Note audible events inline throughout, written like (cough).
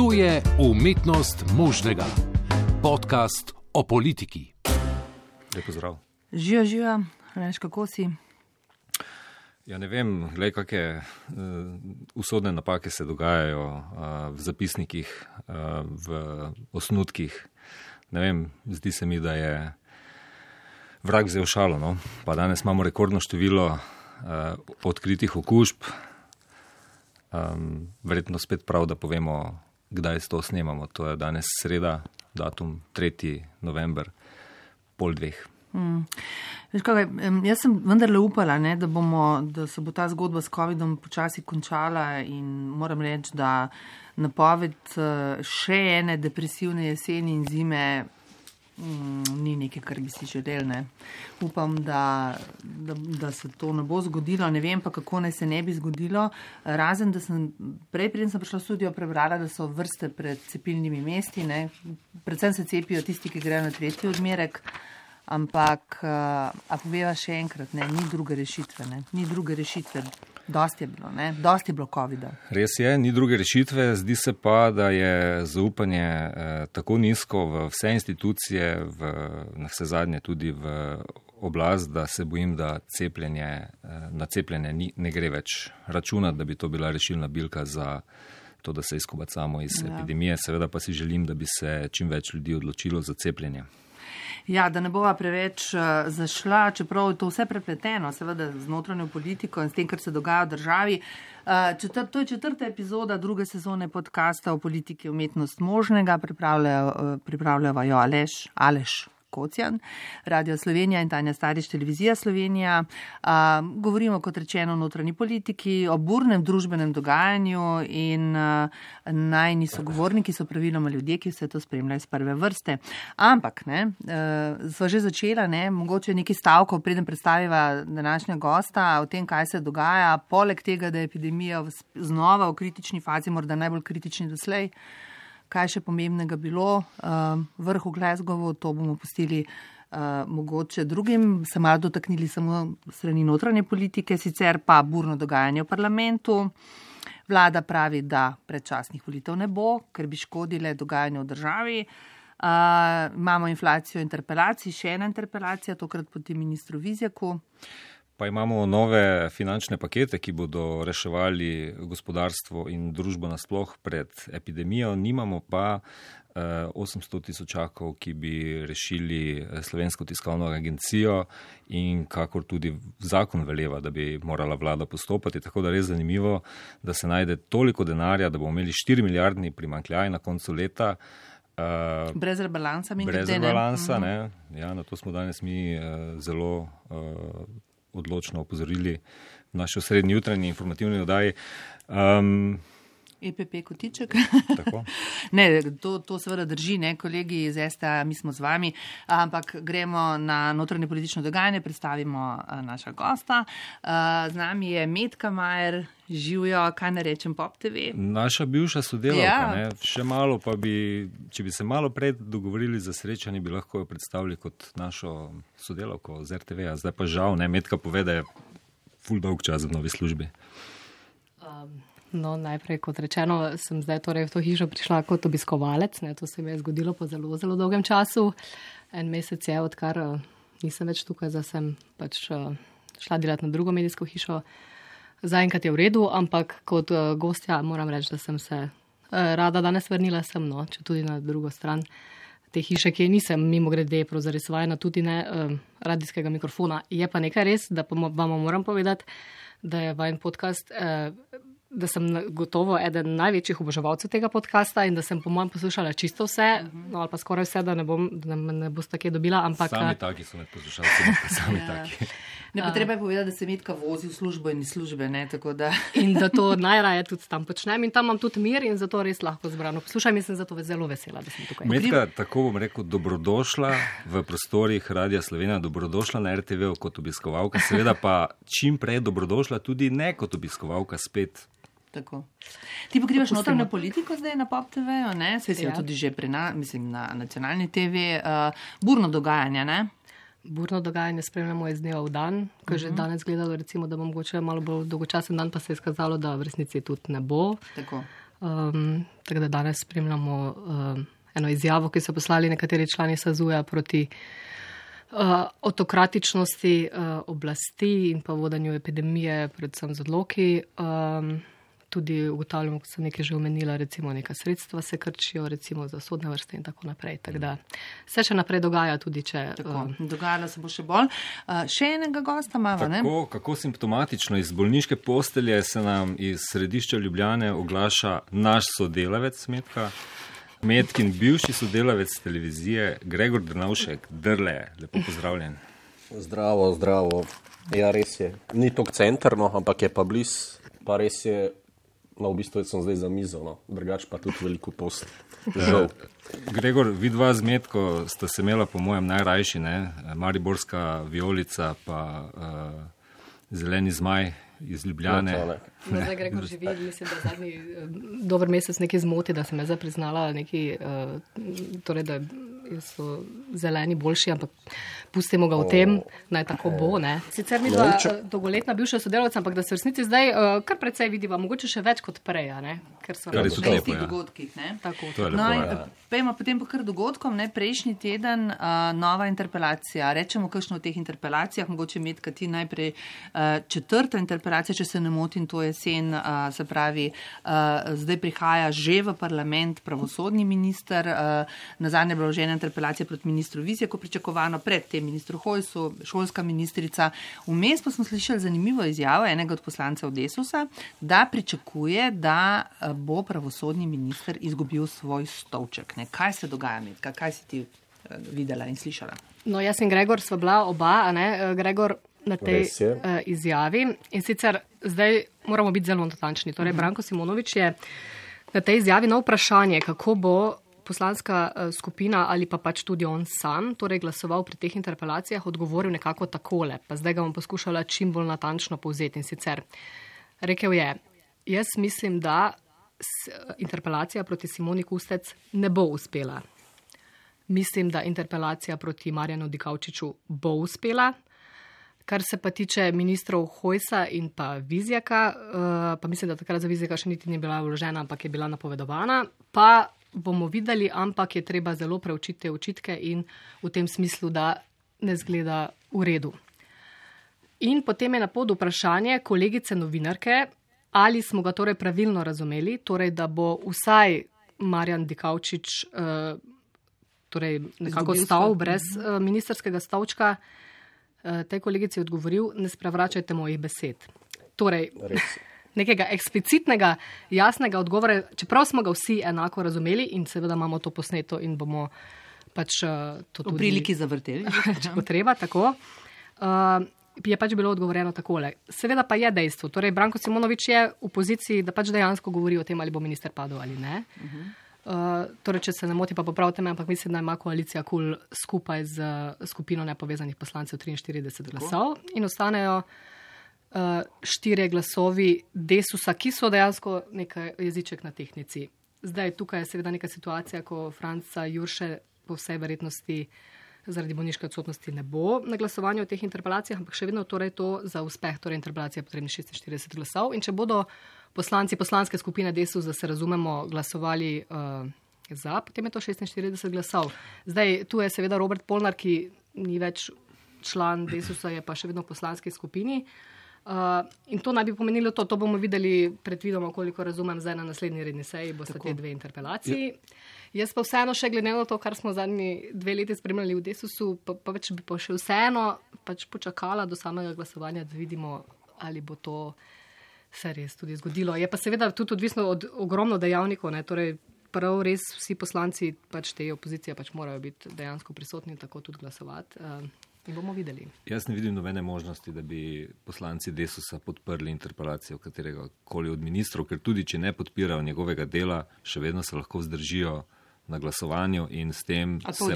To je umetnost možnega. Podcast o politiki. Lepo zdrav. Živijo, živijo, veš kako si. Ja, ne vem, gledaj, kakšne uh, usodne napake se dogajajo uh, v zapisnikih, uh, v osnutkih. Ne vem, zdi se mi, da je vrag vzel šalo. No? Pa danes imamo rekordno število uh, odkritih okužb. Um, verjetno spet prav, da povemo, kdaj to snemamo. To je danes sreda, datum 3. november, pol dveh. Hmm. Kaj, jaz sem vendarle upala, ne, da, bomo, da se bo ta zgodba s COVID-om počasi končala in moram reči, da napoved eh, še ene depresivne jeseni in zime mm, ni nekaj, kar bi si želeli. Ne. Upam, da, da, da se to ne bo zgodilo. Ne vem pa, kako naj se ne bi zgodilo. Razen, da sem prej, preden sem prišla v studio, prebrala, da so vrste pred cepilnimi mesti. Ne. Predvsem se cepijo tisti, ki grejo na tretji odmerek. Ampak, a poveva še enkrat, ne, ni druge rešitve. Ne, ni druge rešitve. Dosti je bilo, ne? dosti je bilo COVID-a. Res je, ni druge rešitve. Zdi se pa, da je zaupanje eh, tako nizko v vse institucije, v, na vse zadnje tudi v oblast, da se bojim, da cepljenje, eh, na cepljenje ni, ne gre več računati, da bi to bila rešilna bilka za to, da se izkobacamo iz ja. epidemije. Seveda pa si želim, da bi se čim več ljudi odločilo za cepljenje. Ja, da ne bova preveč uh, zašla, čeprav je to vse prepleteno, seveda z notranjo politiko in s tem, kar se dogaja v državi. Uh, četr, to je četrta epizoda druge sezone podcasta o politiki umetnost možnega, pripravljajo uh, jo Aleš, Aleš Kocjan, Radio Slovenija in Tanja Stariš, Televizija Slovenija. A, govorimo, kot rečeno, o notranji politiki, o burnem družbenem dogajanju in najni sogovorniki so praviloma ljudje, ki vse to spremljajo iz prve vrste. Ampak, ne, sva že začela, ne, mogoče neki stavko, preden predstaviva današnja gosta o tem, kaj se dogaja, poleg tega, da je epidemija znova v kritični fazi, morda najbolj kritični doslej kaj še pomembnega bilo, uh, vrh v Glasgowu, to bomo pustili uh, mogoče drugim, se malo dotaknili samo strani notranje politike, sicer pa burno dogajanje v parlamentu. Vlada pravi, da predčasnih volitev ne bo, ker bi škodile dogajanje v državi. Uh, imamo inflacijo interpelacij, še ena interpelacija, tokrat proti ministru Vizjaku. Pa imamo nove finančne pakete, ki bodo reševali gospodarstvo in družbo nasploh pred epidemijo. Nimamo pa 800 eh, tisočakov, ki bi rešili eh, slovensko tiskovno agencijo in kakor tudi zakon veleva, da bi morala vlada postopati. Tako da res zanimivo, da se najde toliko denarja, da bomo imeli 4 milijardni primankljaj na koncu leta. Uh, brez rebalansa, mi brez rebalansa, ne. ne. Ja, na to smo danes mi uh, zelo uh, odločno opozorili v naši srednji jutranji informativni oddaji. Um, EPP kotiček. (laughs) ne, to, to seveda drži, ne, kolegi iz STA, mi smo z vami, ampak gremo na notranje politično dogajanje, predstavimo naša gosta. Z nami je Metka Majer, živijo, kaj ne rečem, Pop TV. Naša bivša sodelavka, ja. še malo pa bi, če bi se malo prej dogovorili za srečanje, bi lahko jo predstavili kot našo sodelavko z RTV, zdaj pa žal, ne, Metka povede, ful dolg čas v novi službi. Um. No, najprej, kot rečeno, sem zdaj torej v to hišo prišla kot obiskovalec. Ne, to se mi je zgodilo po zelo, zelo dolgem času. En mesec je, odkar uh, nisem več tukaj, zdaj sem pač uh, šla delati na drugo medijsko hišo. Zaenkrat je v redu, ampak kot uh, gostja moram reči, da sem se uh, rada danes vrnila sem, no, če tudi na drugo stran te hiše, ki nisem mimo grede zarisovana, tudi ne uh, radijskega mikrofona. Je pa nekaj res, da pa vam moram povedati, da je vajen podcast. Uh, da sem gotovo eden največjih oboževalcev tega podcasta in da sem po mojem poslušala čisto vse, no, ali pa skoraj vse, da ne, bom, da ne boste kaj dobila. Ampak, sami eh, taki so med poslušalci, sami ja. taki. Ne, pa treba je povedati, da se metka vozi v službo in iz službe. Ne, da. In da to (laughs) najraje tudi tam počnem in tam imam tudi mir in zato res lahko zbrano poslušam in sem zato zelo vesela, da sem tukaj. Metka, tako bom rekel, dobrodošla v prostorih Radia Slovenija, dobrodošla na RTV kot obiskovalka, seveda pa čim prej dobrodošla tudi ne kot obiskovalka spet Tako. Ti pokrivaš notranje politiko zdaj na Pop TV, ne? Se si ja. tudi že pri na, mislim, na nacionalni TV. Uh, burno dogajanje, ne? Burno dogajanje spremljamo iz dneva v dan, je uh -huh. že mhm. danes gledalo, recimo, da bo mogoče malo bolj dolgočasen dan, pa se je skazalo, da v resnici tudi ne bo. Tako. Um, tako da danes spremljamo um, eno izjavo, ki so poslali nekateri člani SAZUja proti uh, autokratičnosti uh, oblasti in pa vodanju epidemije, predvsem z odloki. Um, tudi ugotavljamo, kot sem nekaj že omenila, recimo neka sredstva se krčijo, recimo za sodne vrste in tako naprej. Tak da se še naprej dogaja tudi, če. Um, Dogajalo se bo še bolj. Uh, še enega gosta imamo, ne? Kako, kako simptomatično iz bolniške postelje se nam iz središča Ljubljane oglaša naš sodelavec Metka. Metkin, bivši sodelavec televizije Gregor Drnavšek, drle, lepo pozdravljen. Zdravo, zdravo. Ja, res je. Ni to centrno, ampak je pa blizu, pa res je No, v bistvu sem zdaj za mizo, no. drugače pa tudi veliko post. Žal. Gregor, vidva z Metko sta se imela, po mojem, najrajši, ne? Mariborska violica pa uh, zeleni zmaj iz Ljubljane. No, zdaj, Gregor, živi, mislim, da zadnji uh, dober mesec nekaj zmoti, da sem jaz priznala neki, uh, torej, da so zeleni boljši, ampak pustimo ga v tem, naj tako bo. Ne. Sicer ni bila no, dolgoletna bivša sodelavca, ampak da se v resnici zdaj uh, kar precej vidiva, mogoče še več kot prej, ne? ker so na tistih dogodkih. Tako. No, ja. Pejmo potem pa kar dogodkom. Ne? Prejšnji teden uh, nova interpelacija. Rečemo, kakšno v teh interpelacijah, mogoče med kati najprej uh, četrta interpelacija, če se ne motim, to je sen, uh, se pravi, uh, zdaj prihaja že v parlament pravosodni minister, uh, na zadnje bilo že ena interpelacija proti ministru Vizjaku, pričakovano pred tem ministru Hojsu, šolska ministrica. Vmes pa smo slišali zanimivo izjavo enega od poslancev Desusa, da pričakuje, da eh, bo pravosodni minister izgubil svoj stolček. Ne? Kaj se dogaja, Medka? kaj si ti eh, videla in slišala? No, jaz in Gregor sva bila oba, ne? Eh, Gregor na tej uh, izjavi. In sicer zdaj moramo biti zelo natančni. Torej, mhm. Branko Simonovič je na tej izjavi na vprašanje, kako bo poslanska eh, skupina ali pa pač tudi on sam, torej glasoval pri teh interpelacijah, odgovoril nekako takole. Pa zdaj ga bom poskušala čim bolj natančno povzeti. In sicer rekel je, jaz mislim, da interpelacija proti Simoni Kustec ne bo uspela. Mislim, da interpelacija proti Marjanu Dikavčiču bo uspela. Kar se pa tiče ministrov Hojsa in pa Vizjaka, eh, pa mislim, da takrat za Vizjaka še niti ni bila vložena, ampak je bila napovedovana, pa bomo videli, ampak je treba zelo preučiti te očitke in v tem smislu, da ne zgleda v redu. In potem je na podu vprašanje kolegice novinarke, ali smo ga torej pravilno razumeli, torej da bo vsaj Marjan Dikavčič uh, torej nekako stal brez uh, ministerskega stavčka. Uh, tej kolegici je odgovoril, ne sprevračajte mojih besed. Torej, (laughs) nekega eksplicitnega, jasnega odgovora, čeprav smo ga vsi enako razumeli in seveda imamo to posneto in bomo pač uh, to tudi. V priliki zavrteli. (laughs) Če bo treba, tako. Uh, je pač bilo odgovorjeno takole. Seveda pa je dejstvo. Torej, Branko Simonovič je v poziciji, da pač dejansko govori o tem, ali bo minister padel ali ne. Uh -huh. Uh, torej, če se ne moti, pa popravite me, ampak mislim, da ima koalicija KUL skupaj z skupino nepovezanih poslancev 43 glasov in ostanejo uh, štirje glasovi desusa, ki so dejansko nekaj jeziček na tehnici. Zdaj tukaj je seveda neka situacija, ko Franca Jurše po vsej verjetnosti zaradi bolniške odsotnosti ne bo na glasovanju v teh interpelacijah, ampak še vedno torej to za uspeh torej interpelacije potrebni 46 glasov. In če bodo poslanci poslanske skupine desus, da se razumemo, glasovali uh, za, potem je to 46 glasov. Zdaj tu je seveda Robert Polnar, ki ni več član desusa, je pa še vedno v poslanski skupini. Uh, Uh, in to naj bi pomenilo to, to bomo videli predvidoma, koliko razumem, zdaj na naslednji redni seji boste te dve interpelaciji. Ja. Jaz pa vseeno še glede na to, kar smo zadnji dve leti spremljali v Desusu, pa, pa več bi pa še vseeno pač počakala do samega glasovanja, da vidimo, ali bo to se res tudi zgodilo. Je pa seveda tudi odvisno od ogromno dejavnikov, ne? torej prav res vsi poslanci pač te opozicije pač morajo biti dejansko prisotni, tako tudi glasovati. Uh, In bomo videli. Jaz ne vidim nobene možnosti, da bi poslanci Desusa podprli interpelacijo katerega koli od ministrov, ker tudi če ne podpirajo njegovega dela, še vedno se lahko vzdržijo na glasovanju in s tem se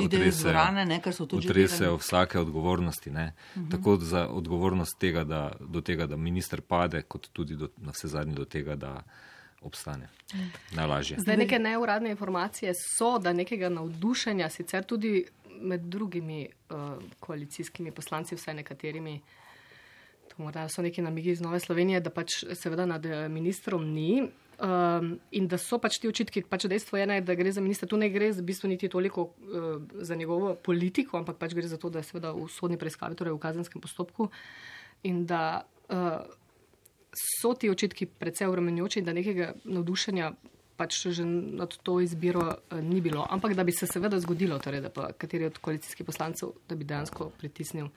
odresejo vsake odgovornosti. Uh mhm. -huh. Tako za odgovornost tega, da, do tega, da minister pade, kot tudi do, na vse zadnje do tega, da obstane. Najlažje. Zdaj neke neuradne informacije so, da nekega navdušenja sicer tudi med drugimi uh, koalicijskimi poslanci, vsaj nekaterimi, to morda so neki namigi iz Nove Slovenije, da pač seveda nad eh, ministrom ni. Um, in da so pač ti očitki, pač dejstvo je, ne, da gre za ministra, tu ne gre v bistvu niti toliko uh, za njegovo politiko, ampak pač gre za to, da je seveda v sodni preiskavi, torej v kazenskem postopku in da uh, so ti očitki predvsej obremenjujoči in da nekega navdušenja pač že nad to izbiro uh, ni bilo. Ampak da bi se seveda zgodilo, torej, da pa kateri od koalicijskih poslancev, da bi dejansko pritisnil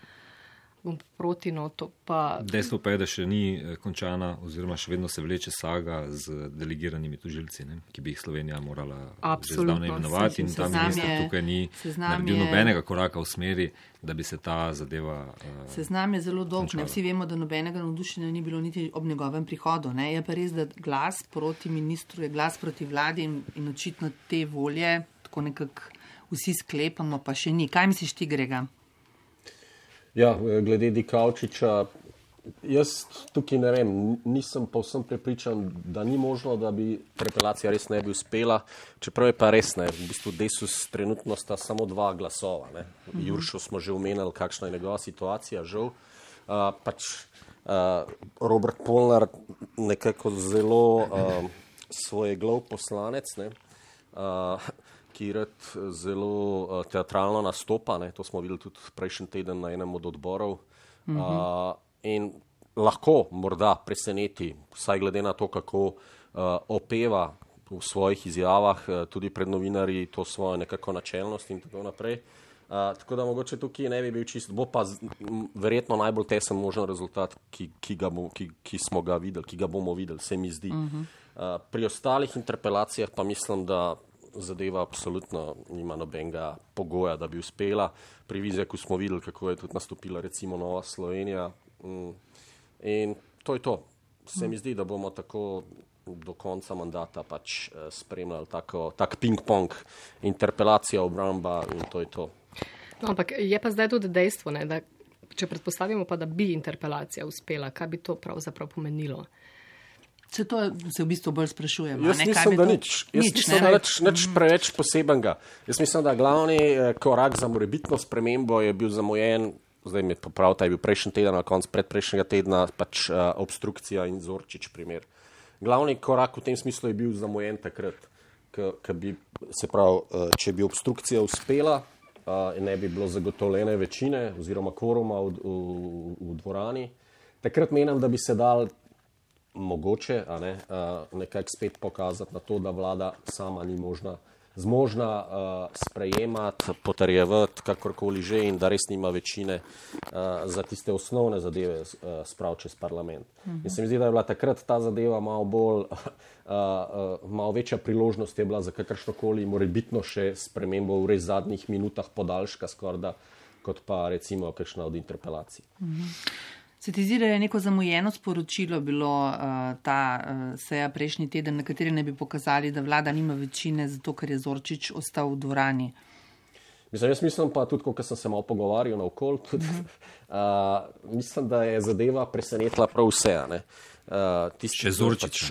bom proti noto. Pa... Dejstvo pa je, da še ni eh, končana, oziroma še vedno se vleče saga z delegiranimi tužilci, ne, ki bi jih Slovenija morala zdavno imenovati. In ta minister tukaj ni naredil nobenega koraka v smeri, da bi se ta zadeva. Uh, Seznam je zelo dolg. Vsi vemo, da nobenega navdušenja ni bilo niti ob njegovem prihodu. Ne. Je pa res, da glas proti ministru je glas proti vladi in, in očitno te volje, tako nekako vsi sklepamo, pa še ni. Kaj misliš ti, Grega? Ja, glede Dikaučiča, jaz tukaj ne vem, nisem povsem prepričan, da ni možno, da bi interpelacija res ne bi uspela, čeprav je pa res ne. V bistvu desus trenutno sta samo dva glasova. Ne. Juršo smo že omenili, kakšna je njegova situacija, žal. Uh, pač uh, Robert Polnar nekako zelo uh, svoje glav poslanec. Ne. Uh, ki rad zelo uh, teatralno nastopa. Ne? To smo videli tudi prejšnji teden na enem od odborov. Mm -hmm. uh, in lahko morda preseneti, vsaj glede na to, kako uh, opeva v svojih izjavah, uh, tudi pred novinarji, to svojo nekako načelnost in tako naprej. Uh, tako da mogoče tukaj ne bi bil čist, bo pa z, m, verjetno najbolj tesen možen rezultat, ki, ki, bo, ki, ki smo ga videli, ki ga bomo videli, se mi zdi. Uh -huh. uh, pri ostalih interpelacijah pa mislim, da zadeva absolutno nima nobenega pogoja, da bi uspela. Pri Vizeku smo videli, kako je tudi nastopila recimo Nova Slovenija. Mm. In to je to. Se mi zdi, da bomo tako do konca mandata pač eh, spremljali tako, tak ping-pong, interpelacija, obramba in to je to. No, ampak je pa zdaj tudi dejstvo, ne, da če predpostavimo pa, da bi interpelacija uspela, kaj bi to pravzaprav pomenilo? Se to se v bistvu bolj sprašujem. Jaz ne, mislim, da nič. Jaz nič, mislim, da nič, nič mhm. preveč posebenega. Jaz mislim, da glavni eh, korak za morebitno spremembo je bil zamujen, zdaj mi popravite, je bil prejšnji teden, na koncu predprejšnjega tedna, pač uh, obstrukcija in zorčič primer. Glavni korak v tem smislu je bil zamujen takrat, ko bi se prav, uh, če bi obstrukcija uspela uh, in ne bi bilo zagotovljene večine oziroma kvoruma v, v, v dvorani, takrat menim, da bi se dal mogoče ne, uh, nekako spet pokazati na to, da vlada sama ni možna, zmožna uh, sprejemati, potrjevati kakorkoli že in da res nima večine uh, za tiste osnovne zadeve uh, spraviti čez parlament. Uh -huh. In se mi zdi, da je bila takrat ta zadeva malo bolj, uh, (laughs) uh, malo večja priložnost je bila za kakršnokoli morebitno še spremembo v res zadnjih minutah podaljška skorda, kot pa recimo kakšna od interpelacij. Uh -huh. Se ti zdi, da je neko zamujeno sporočilo bilo uh, ta uh, seja prejšnji teden, na kateri ne bi pokazali, da vlada nima večine, zato ker je Zorčič ostal v dvorani? Mislim, jaz mislim pa tudi, ko sem se malo pogovarjal na okol, tudi, (laughs) uh mislim, da je zadeva presenetila prav vse. Uh, tisti, Še Zorčič.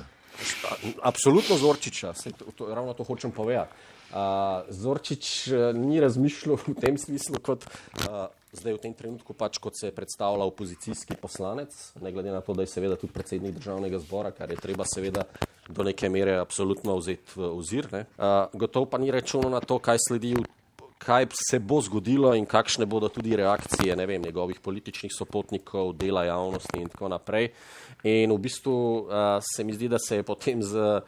Pač, absolutno Zorčiča, to, to, ravno to hočem povedati. Uh, Zorčič uh, ni razmišljal v tem smislu kot. Uh, zdaj v tem trenutku, pač kot se predstavlja opozicijski poslanec, ne glede na to, da je seveda tudi predsednik državnega zbora, kar je treba seveda do neke mere absolutno vzeti v ozir. Uh, gotovo pa ni računal na to, kaj sledi, kaj se bo zgodilo in kakšne bodo tudi reakcije vem, njegovih političnih sopotnikov, dela javnosti in tako naprej. In v bistvu uh, se mi zdi, da se je potem z uh,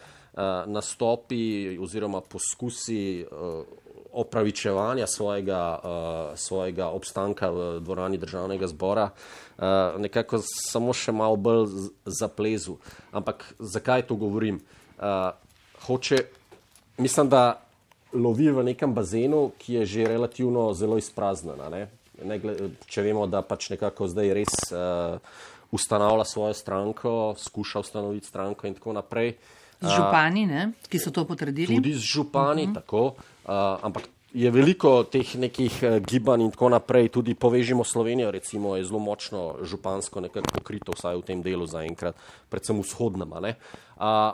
nastopi oziroma poskusi uh, opravičevanja svojega, uh, svojega obstanka v dvorani državnega zbora, uh, nekako samo še malo bolj zaplezu. Ampak zakaj to govorim? Uh, hoče, mislim, da lovi v nekem bazenu, ki je že relativno zelo izpraznjen. Ne? Ne, če vemo, da pač nekako zdaj res uh, ustanavlja svojo stranko, skuša ustanoviti stranko in tako naprej. Z župani, ne? ki so to potrdili. Tudi z župani, uh mhm. -huh. tako. Uh, ampak je veliko teh nekih uh, gibanj in tako naprej. Tudi povežimo Slovenijo, recimo, je zelo močno župansko nekako pokrito, vsaj v tem delu zaenkrat, predvsem vzhodnem. Uh,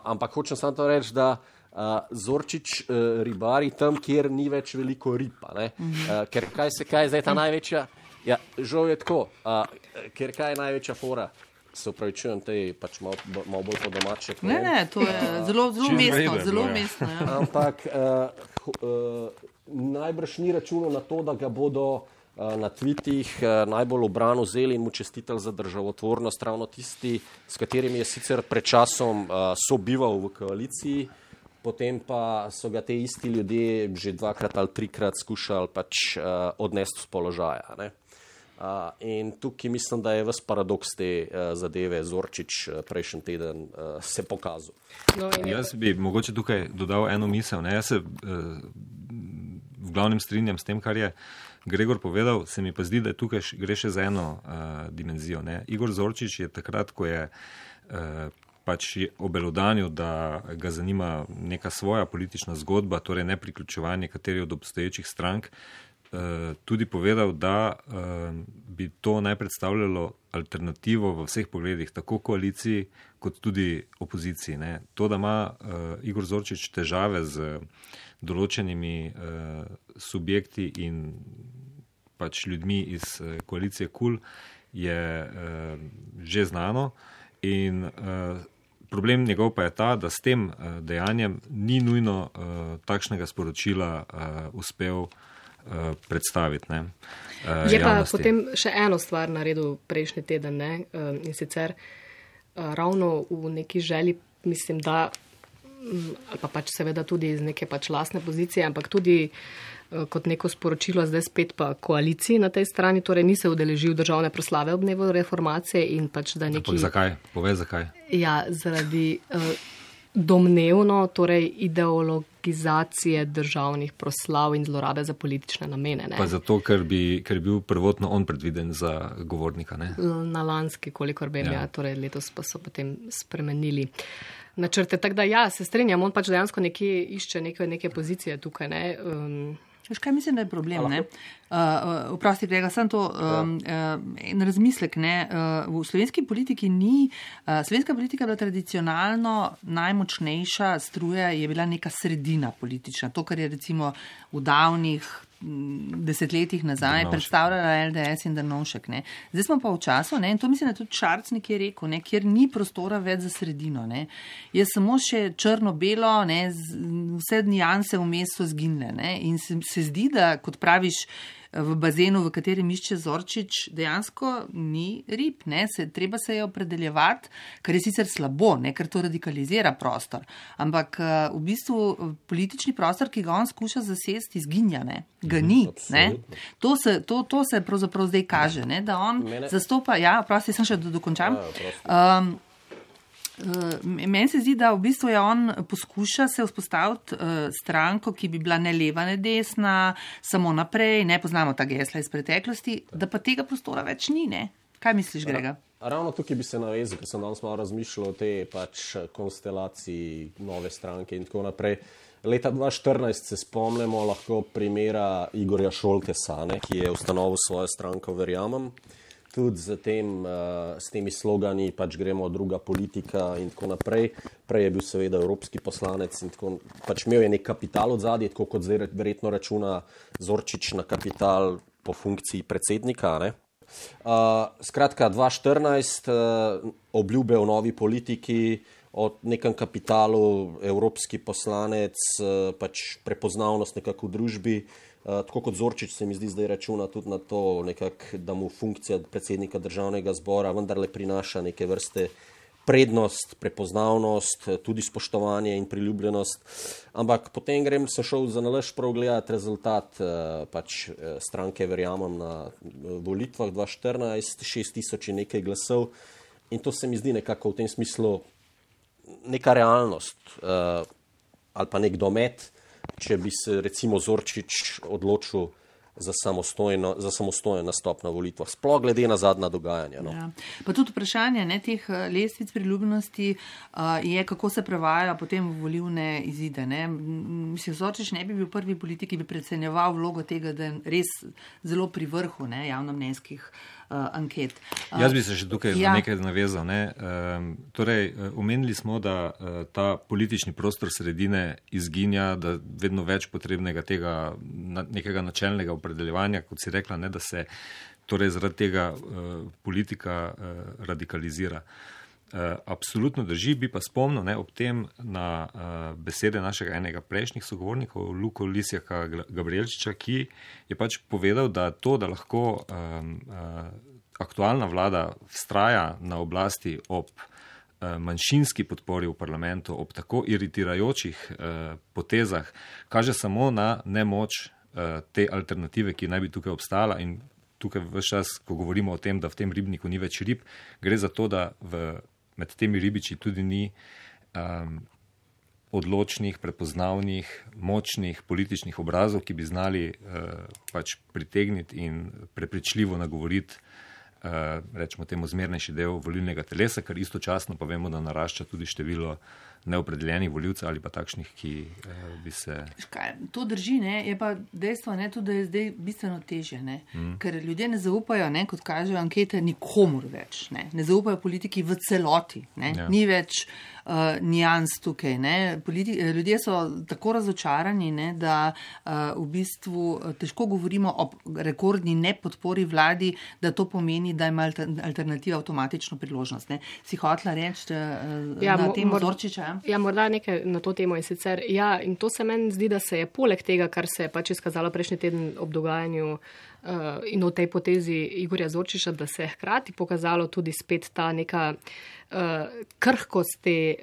ampak hočem samo to reči, da uh, Zorčič uh, ribari tam, kjer ni več veliko riba. Uh, ker kaj se kaj zdaj ta največja? Ja, žal je tako, uh, ker kaj je največja fora? se upravičujem, te pač malo, malo bolj po domače. Ne, ne, to je zelo, zelo Čim mestno, je zelo ja. mestno. Ja. Ampak uh, uh, najbrž ni računal na to, da ga bodo uh, na tvitih uh, najbolj obrano vzeli in mu čestitali za državotvornost, ravno tisti, s katerimi je sicer pred časom sobival v koaliciji. Potem pa so ga te isti ljudje že dvakrat ali trikrat skušali pač, odnesti z položaja. Ne? Uh, in tukaj mislim, da je ves paradoks te uh, zadeve Zorčič uh, prejšnji teden uh, se pokazal. No, in Jaz bi mogoče tukaj dodal eno misel. Ne? Jaz se eh, v glavnem strinjam s tem, kar je Gregor povedal, se mi pa zdi, da tukaj gre še za eno uh, dimenzijo. Ne? Igor Zorčič je takrat, ko je uh, pač je obelodanil, da ga zanima neka svoja politična zgodba, torej ne priključevanje kateri od obstoječih strank, tudi povedal, da eh, bi to naj predstavljalo alternativo v vseh pogledih, tako koaliciji kot tudi opoziciji. Ne. To, da ima uh, Igor Zorčič težave z določenimi subjekti in pač ljudmi iz koalicije KUL, je že znano. In problem njegov pa je ta, da s tem dejanjem ni nujno uh, takšnega sporočila uh, uspel uh, predstaviti. Ne, uh, Je pa javnosti. potem še eno stvar naredil prejšnji teden ne? um, in sicer uh, ravno v neki želji, mislim, da, ali pa pač seveda tudi iz neke pač lastne pozicije, ampak tudi uh, kot neko sporočilo zdaj spet pa koaliciji na tej strani, torej ni se udeležil državne proslave ob dnevu reformacije in pač da neki. Ampak zakaj? Povej zakaj. Ja, zaradi uh, domnevno, torej ideologizacije državnih proslav in zlorabe za politične namene. Ne? Pa zato, ker bi, ker bi bil prvotno on predviden za govornika. Ne? Na lanski, kolikor vem, ja. Ja, torej letos pa so potem spremenili. Načrte. Tako da ja, se strinjam, on pač dejansko nekje išče neke, neke pozicije tukaj. Ne? Um, Veš, kaj mislim, da je problem? ne? Uh, uh, Vprosti, Grega, sem to um, uh, en razmislek. Ne? Uh, v slovenski politiki ni, uh, slovenska politika je bila tradicionalno najmočnejša struja, je bila neka sredina politična. To, kar je recimo v davnih desetletjih nazaj Drnovšek. predstavljala LDS in Drnovšek. Ne? Zdaj smo pa v času, ne? in to mislim, da tudi Šarc nekje rekel, ne? kjer ni prostora več za sredino. Ne? Je samo še črno-belo, vse nijanse vmes so zginile. Ne? In se, se zdi, da kot praviš. V bazenu, v katerem išče Zorčič, dejansko ni rib. Ne? Se, treba se je opredeljevati, kar je sicer slabo, ne? ker to radikalizira prostor. Ampak eh, v bistvu politični prostor, ki ga on skuša zasesti, izginja, ne? ga ni. Ne? To se, to, to se pravzaprav zdaj kaže, ne? da on Mene- zastopa. Ja, prosti, sem še do- dokončam. Ja, prosim. Um, Uh, meni se zdi, da v bistvu je on poskuša se vzpostaviti uh, stranko, ki bi bila ne leva, ne desna, samo naprej, ne poznamo ta gesla iz preteklosti, da pa tega prostora več ni. Ne? Kaj misliš, Grega? Ravno tukaj bi se navezal, ker sem danes malo razmišljal o tej pač konstelaciji nove stranke in tako naprej. Leta 2014 se spomnimo lahko primera Igorja Šoltesa, ne, ki je ustanovil svojo stranko Verjamem. Tudi z, tem, uh, s temi slogani, pač gremo druga politika in tako naprej. Prej je bil seveda evropski poslanec in tako pač imel je nek kapital od zadaj, tako kot zdaj verjetno računa Zorčič na kapital po funkciji predsednika. Uh, skratka, 2014 uh, obljube o novi politiki, o nekem kapitalu, evropski poslanec, pač prepoznavnost nekako v družbi. Uh, tako kot Zorčič se mi zdi zdaj računa tudi na to, nekak, da mu funkcija predsednika državnega zbora vendarle prinaša neke vrste prednost, prepoznavnost, tudi spoštovanje in priljubljenost. Ampak potem grem, sem šel za nalaž prav gledati rezultat eh, pač, eh, stranke, verjamem, na eh, volitvah 2014, 6000 in nekaj glasov. In to se mi zdi nekako v tem smislu neka realnost uh, ali pa nek domet, če bi se recimo Zorčič odločil za, za samostojen nastop na volitvah, sploh glede na zadnja dogajanja. No. Ja. Pa tudi vprašanje ne, teh eh, lestvic priljubljenosti uh, je, kako se prevajajo potem v volivne izide. Mislim, Zorčič ne bi bil prvi politik, ki bi predsenjeval vlogo tega, da je res zelo pri vrhu ne, javnomnenjskih uh, anket. Uh, Jaz bi se še tukaj ja. nekaj navezal. Ne? Um, torej, eh, omenili smo, da uh, ta politični prostor sredine izginja, da vedno več potrebnega tega na, nekega načelnega opredeljevanja, kot si rekla, ne, da se torej zaradi tega politika radikalizira. Absolutno drži, bi pa spomnil ne, ob tem na besede našega enega prejšnjih sogovornikov, Luko Lisjaka Gabrielčiča, ki je pač povedal, da to, da lahko aktualna vlada vztraja na oblasti ob Eh, manjšinski podpori v parlamentu ob tako iritirajočih eh, potezah, kaže samo na nemoč eh, te alternative, ki naj bi tukaj obstala. In tukaj vse čas, ko govorimo o tem, da v tem ribniku ni več rib, gre za to, da v, med temi ribiči tudi ni um, odločnih, prepoznavnih, močnih političnih obrazov, ki bi znali uh, pač pritegniti in prepričljivo nagovoriti Eh, rečemo temu, zmernejši del volilnega telesa, ker istočasno pa vemo, da narašča tudi število neopredeljenih voljivcev ali pa takšnih, ki eh, bi se. Škaj, to drži, ne? je pa dejstvo, ne, tudi, da je zdaj bistveno teže, mm. ker ljudje ne zaupajo, ne, kot kažejo ankete, nikomor več. Ne, ne zaupajo politiki v celoti. Ja. Ni več uh, nijans tukaj. Politi ljudje so tako razočarani, ne, da uh, v bistvu težko govorimo o rekordni nepodpori vladi, da to pomeni, da ima alternativa avtomatično priložnost. Ne. Si hotla reči uh, ja, na tem vzorčiča? Ja, morda nekaj na to temo in sicer. Ja, in to se meni zdi, da se je poleg tega, kar se je pač izkazalo prejšnji teden ob dogajanju uh, in v tej potezi Igorja Zorčiša, da se je hkrati pokazalo tudi spet ta neka uh, krhkost te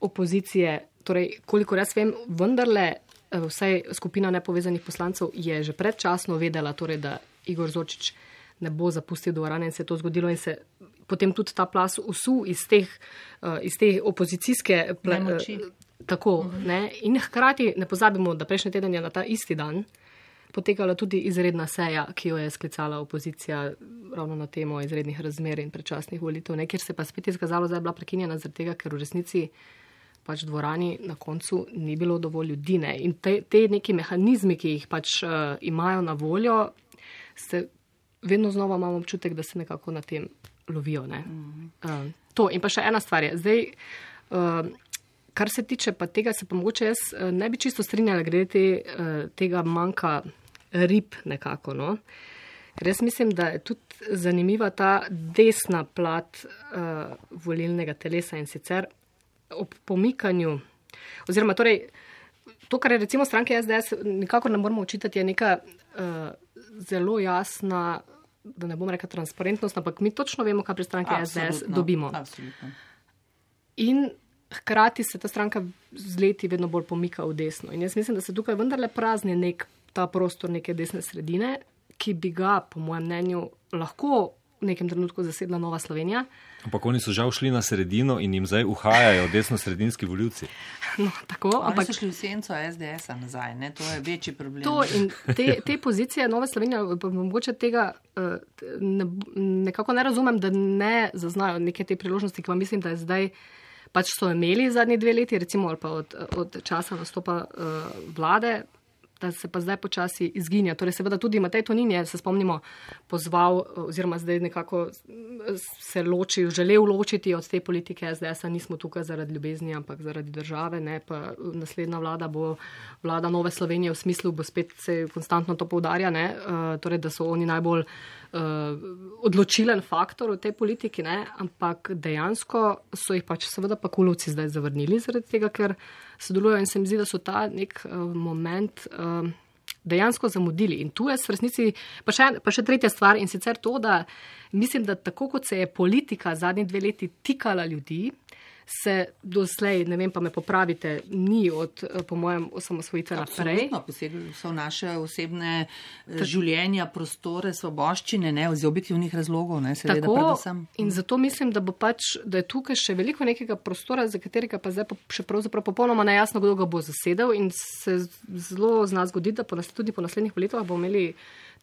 opozicije. Torej, koliko jaz vem, vendarle uh, vsaj skupina nepovezanih poslancev je že predčasno vedela, torej, da Igor Zorčič ne bo zapustil dvorane in se je to zgodilo in se potem tudi ta plas usul iz, teh, uh, iz te opozicijske plemoči. Uh, tako, uh -huh. ne? In hkrati ne pozabimo, da prejšnji teden je na ta isti dan potekala tudi izredna seja, ki jo je sklicala opozicija ravno na temo izrednih razmer in predčasnih volitev, ne? kjer se pa spet izkazalo, da je bila prekinjena zaradi tega, ker v resnici pač dvorani na koncu ni bilo dovolj ljudi. Ne? In te, te neki mehanizmi, ki jih pač uh, imajo na voljo, se vedno znova imamo občutek, da se nekako na tem lovijo. Mm. Uh, to in pa še ena stvar je. Zdaj, uh, kar se tiče pa tega, se pa mogoče jaz ne bi čisto strinjala glede te, tega manjka rib nekako. No? Ker jaz mislim, da je tudi zanimiva ta desna plat uh, volilnega telesa in sicer ob pomikanju. Oziroma, torej, to, kar je recimo stranke SDS, nikakor ne moramo učitati, je neka uh, zelo jasna da ne bom rekel transparentnost, ampak mi točno vemo, kaj pri stranki SDS dobimo. Absolutno. In hkrati se ta stranka z leti vedno bolj pomika v desno. In jaz mislim, da se tukaj vendarle prazni nek ta prostor neke desne sredine, ki bi ga, po mojem mnenju, lahko v nekem trenutku zasedla Nova Slovenija. Ampak oni so žal šli na sredino in jim zdaj uhajajo desno-sredinski voljivci. (laughs) No, tako, ampak so šli v senco SDS-a nazaj, ne? to je večji problem. To in te, (laughs) te pozicije Nova Slovenija, pa mogoče tega uh, ne, nekako ne razumem, da ne zaznajo neke te priložnosti, ki pa mislim, da je zdaj. Pač so imeli zadnji dve leti, recimo od, od časa nastopa uh, vlade, da se pa zdaj počasi izginja. Torej, seveda tudi Matej Tonin je, se spomnimo, pozval oziroma zdaj nekako se ločil, želel ločiti od te politike SDS-a. Nismo tukaj zaradi ljubezni, ampak zaradi države. Ne, pa naslednja vlada bo vlada Nove Slovenije v smislu, bo spet se konstantno to povdarja, ne, uh, torej, da so oni najbolj odločilen faktor v tej politiki, ne, ampak dejansko so jih pač seveda pa kulovci zdaj zavrnili zaradi tega, ker sodelujo in se mi zdi, da so ta nek uh, moment uh, dejansko zamudili. In tu je v resnici pa še, pa še tretja stvar in sicer to, da mislim, da tako kot se je politika zadnji dve leti tikala ljudi, se doslej, ne vem pa me popravite, ni od, eh, po mojem, osamosvojitve naprej. Posegli so naše osebne Ta, eh, življenja, prostore, svoboščine, ne, iz objektivnih razlogov. Ne, seveda, tako, in zato mislim, da, pač, da je tukaj še veliko nekega prostora, za katerega pa zdaj pa še pravzaprav popolnoma nejasno, kdo ga bo zasedel in se zelo zna zgoditi, da po nas, tudi po naslednjih volitvah bomo imeli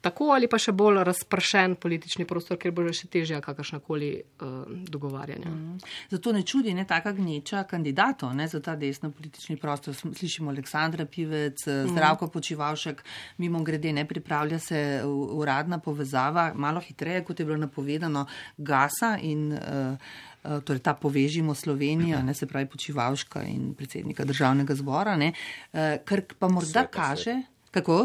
tako ali pa še bolj razpršen politični prostor, ker bo še težja kakršnakoli uh, dogovarjanja. Mm. Zato ne čudi ne taka gneča kandidatov za ta desno politični prostor. Slišimo Aleksandra Pivec, mm. Zdravko Počivalšek, mimo grede ne pripravlja se uradna povezava, malo hitreje, kot je bilo napovedano, gasa in uh, Torej, ta povežimo Slovenijo, ne se pravi počivalška in predsednika državnega zbora, ne, kar pa morda sveta, kaže, sveta. kako?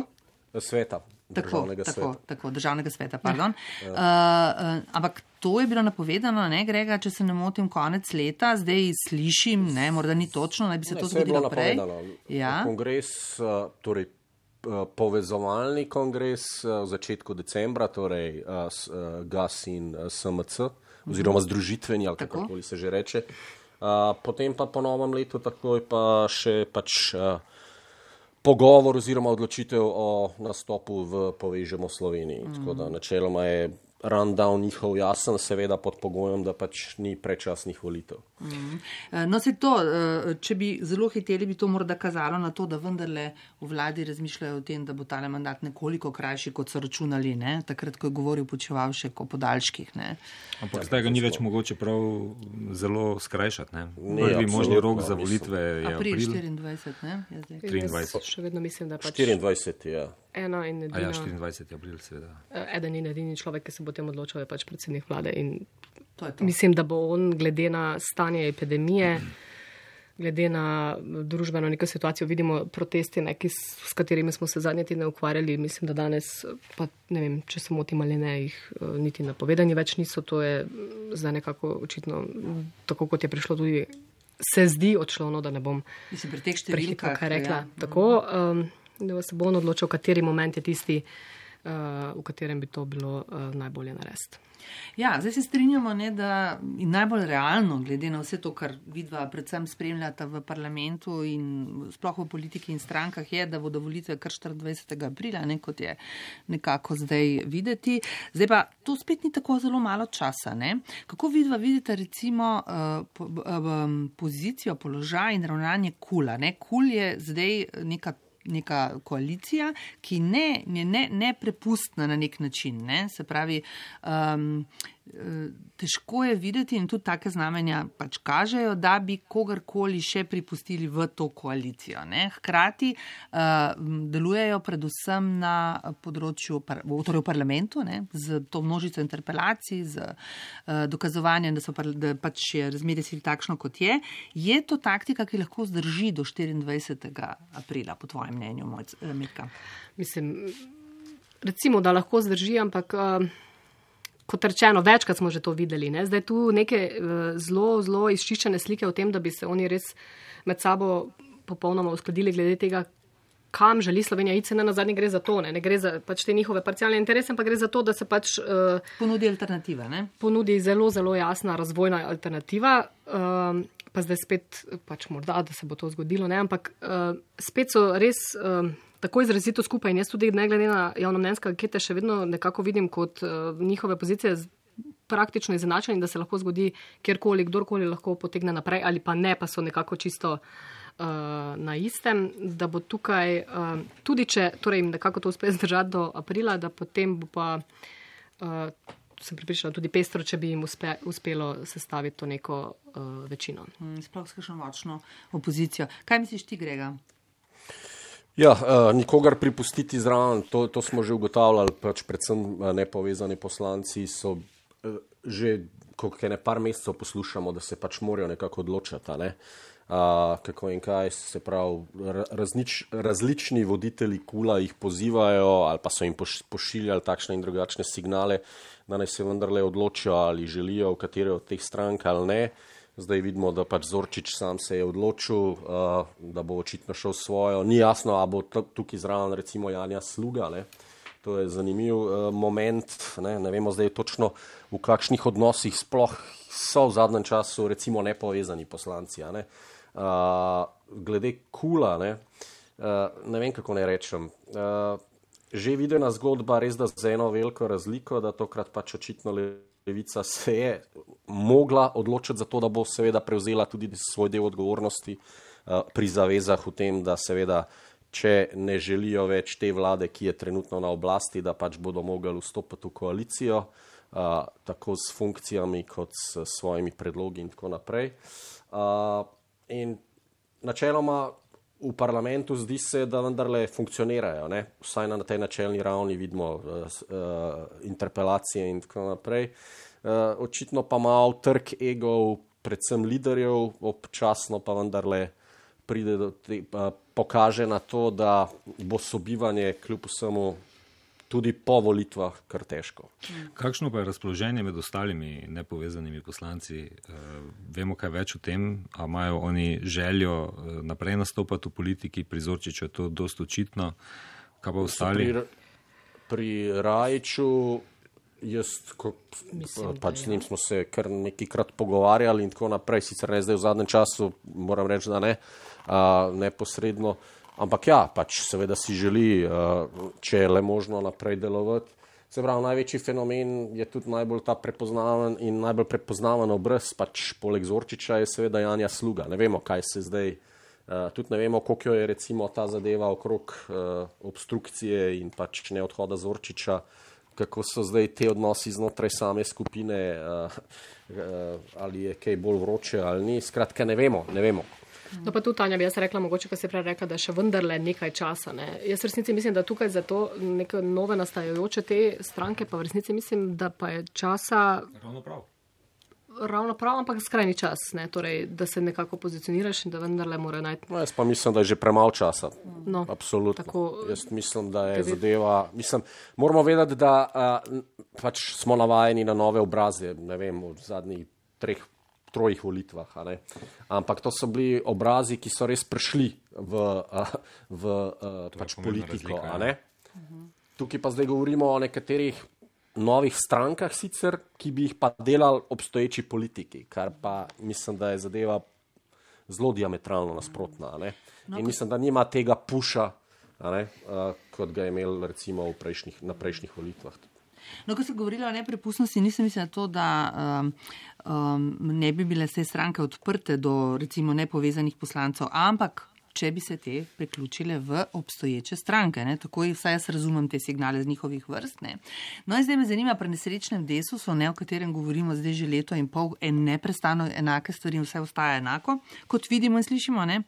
Sveta, državnega tako, sveta. Tako, tako, državnega sveta pardon. Ja. Uh, uh, ampak to je bilo napovedano, ne Grega, če se ne motim, konec leta, zdaj slišim, ne, morda ni točno, naj bi se Ne, to zgodilo prej. Ja. Kongres, uh, torej uh, povezovalni kongres uh, v začetku decembra, torej uh, uh, GAS in uh, SMC, oziroma združitveni, ali Mhm. Tako. kako se že reče. Uh, potem pa po novem letu takoj pa še pač. Pogovor oziroma odločitev o nastopu v Povežemo Sloveniji. Mm. Tako da načeloma je rundown njihov jasen, seveda pod pogojem, da pač ni predčasnih volitev. Eh, No, se to, eh, če bi zelo hiteli, bi to morda kazalo na to, da vendarle v vladi razmišljajo o tem, da bo tale mandat nekoliko krajši, kot so računali, ne? takrat, ko je govoril počevalšek o podaljških. Ne? Ampak zdaj ga ni več mogoče prav zelo skrajšati. Ne? Ne, Prvi možni rok za volitve je April april. 24, ne? Zdaj. 23. Jaz še vedno mislim, da pač 24 je. Ena in A ja, edina, 24. april, seveda. eh, eden in edini človek, ki se bo tem odločil, je pač predsednik vlade. In To je to. mislim, da bo on, glede na stanje epidemije, glede na družbeno neko situacijo, vidimo proteste, ne, ki, s, katerimi smo se zadnje tedne ukvarjali. Mislim, da danes, pa ne vem, če se motim ali ne, jih eh, niti napovedani več niso. To je mm, zdaj nekako očitno, tako kot je prišlo tudi. Se zdi odšlo, no, da ne bom Mislim, pri teh številkah. kaj rekla. Ja. Tako, um, da se bo on odločil, kateri moment je tisti, uh, v katerem bi to bilo uh, najbolje narediti. Ja, zdaj se strinjamo, ne, da je najbolj realno, glede na vse to, kar vidva predvsem spremljata v parlamentu in sploh v politiki in strankah, je, da bodo volitve kar 24. aprila, ne, kot je nekako zdaj videti. Zdaj pa to spet ni tako zelo malo časa. Ne. Kako vidva vidite recimo uh, po, um, pozicijo, položaj in ravnanje kula? Ne. Kul je zdaj neka neka koalicija, ki ne, je ne, neprepustna na nek način. Ne? Se pravi, um, težko je videti in tudi take znamenja pač kažejo, da bi kogarkoli še pripustili v to koalicijo. Ne? Hkrati uh, delujejo predvsem na področju, torej v parlamentu, ne? z to množico interpelacij, z uh, dokazovanjem, da, so, da pač je razmerje sil takšno, kot je. Je to taktika, ki lahko zdrži do 24. aprila, po tvojem mnenju, Mojc- eh, Metka? Mislim, recimo, da lahko zdrži, ampak. Uh, Kot rečeno, večkrat smo že to videli. Ne? Zdaj tu neke uh, zelo, zelo izčiščene slike o tem, da bi se oni res med sabo popolnoma uskladili glede tega, kam želi Slovenija iti. Ne na zadnje gre za to, ne, ne gre za pač te njihove parcialne interese, ampak gre za to, da se pač uh, Ponudi alternative. Ne? ponudi zelo, zelo jasna razvojna alternativa. Um, pa zdaj spet, pač morda, da se bo to zgodilo, ne? ampak uh, spet so res um, tako izrazito skupaj. In jaz tudi, ne glede na javnomnenjske ankete, še vedno nekako vidim kot uh, njihove pozicije. Praktično izenačeni, da se lahko zgodi kjerkoli, kdorkoli lahko potegne naprej, ali pa ne, pa so nekako čisto uh, na istem, da bo tukaj, uh, tudi če torej jim nekako to uspe (laughs) zdržati do aprila, da potem bo pa uh, sem pripričana tudi pestro, če bi jim uspe, uspelo sestaviti to neko uh, večino. Mm, Sploh s kakšno močno opozicijo. Kaj misliš ti, Grega? Ja, uh, nikogar pripustiti zraven, to, to smo že ugotavljali, pač predvsem uh, nepovezani poslanci so uh, že, ko ne par mesecev poslušamo, da se pač morajo nekako odločati. Ne? Uh, kako in kaj se pravi, ra- raznič, različni voditelji kula jih pozivajo ali pa so jim poš, pošiljali takšne in drugačne signale, da naj se vendarle odločijo ali želijo v katero od teh strank ali ne. Zdaj vidimo, da pač Zorčič sam se je odločil, uh, da bo očitno šel svojo. Ni jasno, ali bo tu- tukaj zraven recimo Janja Sluga. Ne? To je zanimiv uh, moment. Ne? ne vemo zdaj točno, v kakšnih odnosih sploh so v zadnjem času recimo nepovezani poslanci. Ne? Uh, glede kula, ne? Uh, ne vem, kako naj rečem. Uh, že videna zgodba, res da z eno veliko razliko, da tokrat pač očitno levica se je mogla odločiti za to, da bo seveda prevzela tudi svoj del odgovornosti uh, pri zavezah v tem, da seveda, če ne želijo več te vlade, ki je trenutno na oblasti, da pač bodo mogli vstopiti v koalicijo, uh, tako s funkcijami kot s svojimi predlogi in tako naprej. Uh, in načeloma v parlamentu zdi se, da vendarle funkcionirajo, ne? vsaj na tej načelni ravni vidimo uh, uh, interpelacije in tako naprej. Uh, očitno pa malo trg egov, predvsem liderjev, občasno pa vendarle pride do te, uh, pokaže na to, da bo sobivanje kljub vsemu tudi po volitvah kar težko. Kakšno pa je razpoloženje med ostalimi nepovezanimi poslanci? Uh, vemo kaj več o tem, ali imajo oni željo uh, naprej nastopati v politiki, pri Zorčiču je to dosto očitno. Kaj pa ostali? Pri, pri Rajču, jaz, ko, Mislim, pač da z njim smo se kar nekajkrat pogovarjali in tako naprej, sicer ne zdaj v zadnjem času, moram reči, da ne, a, neposredno. Ampak ja, pač seveda si želi, a, če je le možno naprej delovati. Se pravi, največji fenomen je tudi najbolj ta prepoznaven in najbolj prepoznaven obraz, pač poleg Zorčiča je seveda Janja Sluga. Ne vemo, kaj se zdaj, uh, tudi ne vemo, koliko je recimo ta zadeva okrog uh, obstrukcije in pač ne odhoda Zorčiča, kako so zdaj te odnosi znotraj same skupine, uh, uh, ali je kaj bolj vroče ali ni. Skratka, ne vemo, ne vemo. No, pa tu, Tanja, bi jaz rekla, mogoče, kar si prej rekla, da je še vendarle nekaj časa. Ne. Jaz v resnici mislim, da tukaj za to neke nove nastajajoče te stranke, pa v resnici mislim, da pa je časa Ravno prav. ravno prav, ampak skrajni čas, ne. torej, da se nekako pozicioniraš in da vendarle mora najti. No, jaz pa mislim, da je že premalo časa. No, Absolutno. tako- Jaz mislim, da je Tudi- zadeva. Mislim, moramo vedeti, da uh, pač smo navajeni na nove obraze, ne vem, v zadnjih treh, trojih volitvah. a ne. Ampak to so bili obrazi, ki so res prišli v, v pač politiko. razlika, a ja. ne. Tukaj pa zdaj govorimo o nekaterih novih strankah, sicer, ki bi jih pa delali obstoječi politiki, kar pa mislim, da je zadeva zelo diametralno nasprotna. a ne. No, In mislim, da nima tega puša, a ne, uh, kot ga je imel recimo v prejšnjih, na prejšnjih volitvah. No, ko se govorili o neprepustnosti, nisem mislila to, da um, um, ne bi bile vse stranke odprte do recimo nepovezanih poslancev, ampak če bi se te priključile v obstoječe stranke. Ne? Tako vsaj jaz razumem te signale z njihovih vrst. Ne? No in zdaj me zanima pri nesrečnem desusu, ne, o katerem govorimo zdaj že leto in pol, en neprestano enake stvari vse ostaja enako, kot vidimo in slišimo. Ne?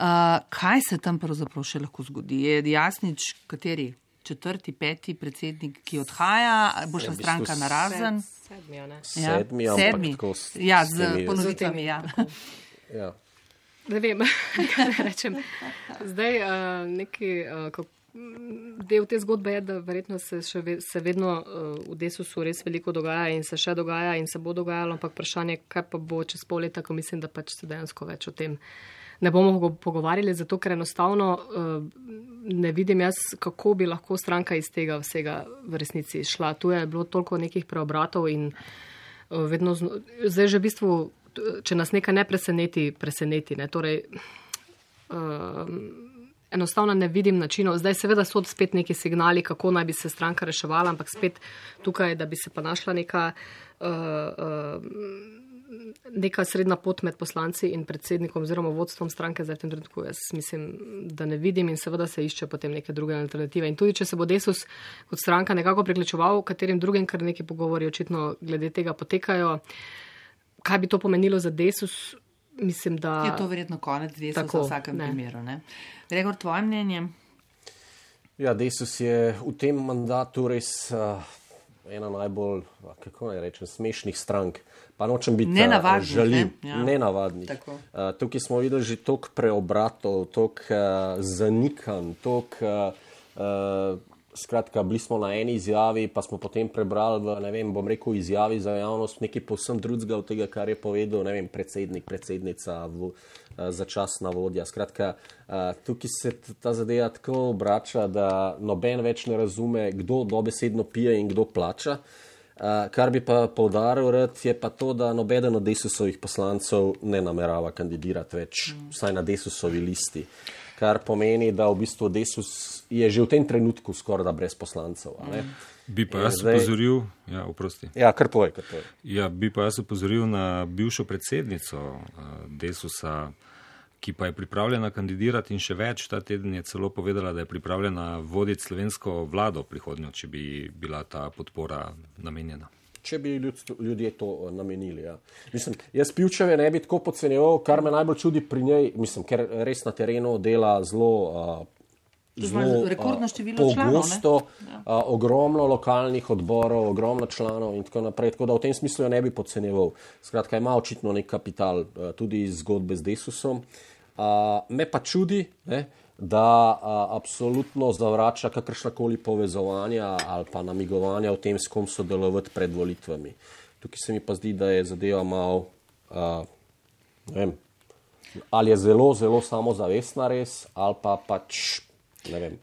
Uh, kaj se tam pravzaprav še lahko zgodi? Je jasnič, kateri? Četrti, peti predsednik, ki odhaja, bo v bistvu stranka na razen. Sedmi. Ja, Sedmi, sedmi. s- Ja, z ponovitvami. Ja. Ja. Ne vem, (laughs) kaj rečem. Zdaj, uh, neki, uh, del te zgodbe je, da verjetno se, še ve, se vedno uh, v desusu res veliko dogaja in se še dogaja in se bo dogajalo, ampak vprašanje, kaj pa bo čez pol leta, ko mislim, da pač se dejansko več o tem ne bomo go- pogovarjali, zato ker enostavno uh, ne vidim jaz, kako bi lahko stranka iz tega vsega v resnici šla. Tu je bilo toliko nekih preobratov in uh, vedno, zdaj že v bistvu, če nas nekaj ne preseneti, preseneti. Ne? Torej, um, enostavno ne vidim načinov. Zdaj, seveda, so spet neki signali, kako naj bi se stranka reševala, ampak spet tukaj, da bi se pa našla neka. Uh, uh, Neka srednja pot med poslanci in predsednikom oziroma vodstvom stranke za tem trenutku, jaz mislim, da ne vidim in seveda se išče potem neke druge alternative. In tudi, če se bo Desus kot stranka nekako priključeval katerim drugim, ker neki pogovori očitno glede tega potekajo, kaj bi to pomenilo za Desus, mislim, da. Je to verjetno konec desusa Tako, v vsakem ne. primeru. Ne? Gregor, tvoje mnenje? Ja, Desus je v tem mandatu res uh, ena najbolj, kako naj rečem, smešnih strank. Pa nočem biti Nenavadnih, žalim, ne? Ja. nenavadnih. Tako. Uh, tukaj smo videli že toliko preobratov, toliko uh, zanikanj, toliko. Uh, uh, Skratka, bili smo na eni izjavi, pa smo potem prebrali v, ne vem, bom rekel, izjavi za javnost nekaj povsem drugega od tega, kar je povedal, ne vem, predsednik, predsednica, v, eh, začasna vodja. Skratka, eh, tukaj se ta zadeva tako obrača, da noben več ne razume, kdo dobesedno pije in kdo plača. Uh, kar bi pa povdaril, rad, je pa to, da nobeden od desusovih poslancev ne namerava kandidirati več, mm. vsaj na desusovi listi. Kar pomeni, da v bistvu desus je že v tem trenutku skoraj da brez poslancev. ne. Bi pa jaz zdaj- upozoril, ja, oprosti. Ja, kar povej, kar povej. Ja, bi pa jaz upozoril na bivšo predsednico Desusa, ki pa je pripravljena kandidirati in še več. Ta teden je celo povedala, da je pripravljena voditi slovensko vlado prihodnjo, če bi bila ta podpora namenjena. Če bi ljudstvo, ljudje to eh, namenili. Ja. Mislim, jaz pivčeve ne bi tako podcenjeval, kar me najbolj čudi pri njej, mislim, ker res na terenu dela zelo. Uh, ima rekordno število članov, ne? pogosto, uh, ogromno lokalnih odborov, ogromno članov in tako naprej. Tako da v tem smislu jo ne bi podcenjeval. Skratka, ima očitno nek kapital, tudi iz zgodbe z Desusom. Uh, me pa čudi, ne, da uh, absolutno zavrača kakršna koli povezovanja ali pa namigovanja o tem, s kom sodelovati pred volitvami. Tukaj se mi pa zdi, da je zadeva malo, uh, ne vem, ali je zelo, zelo samozavestna res, ali pa pač ne vem.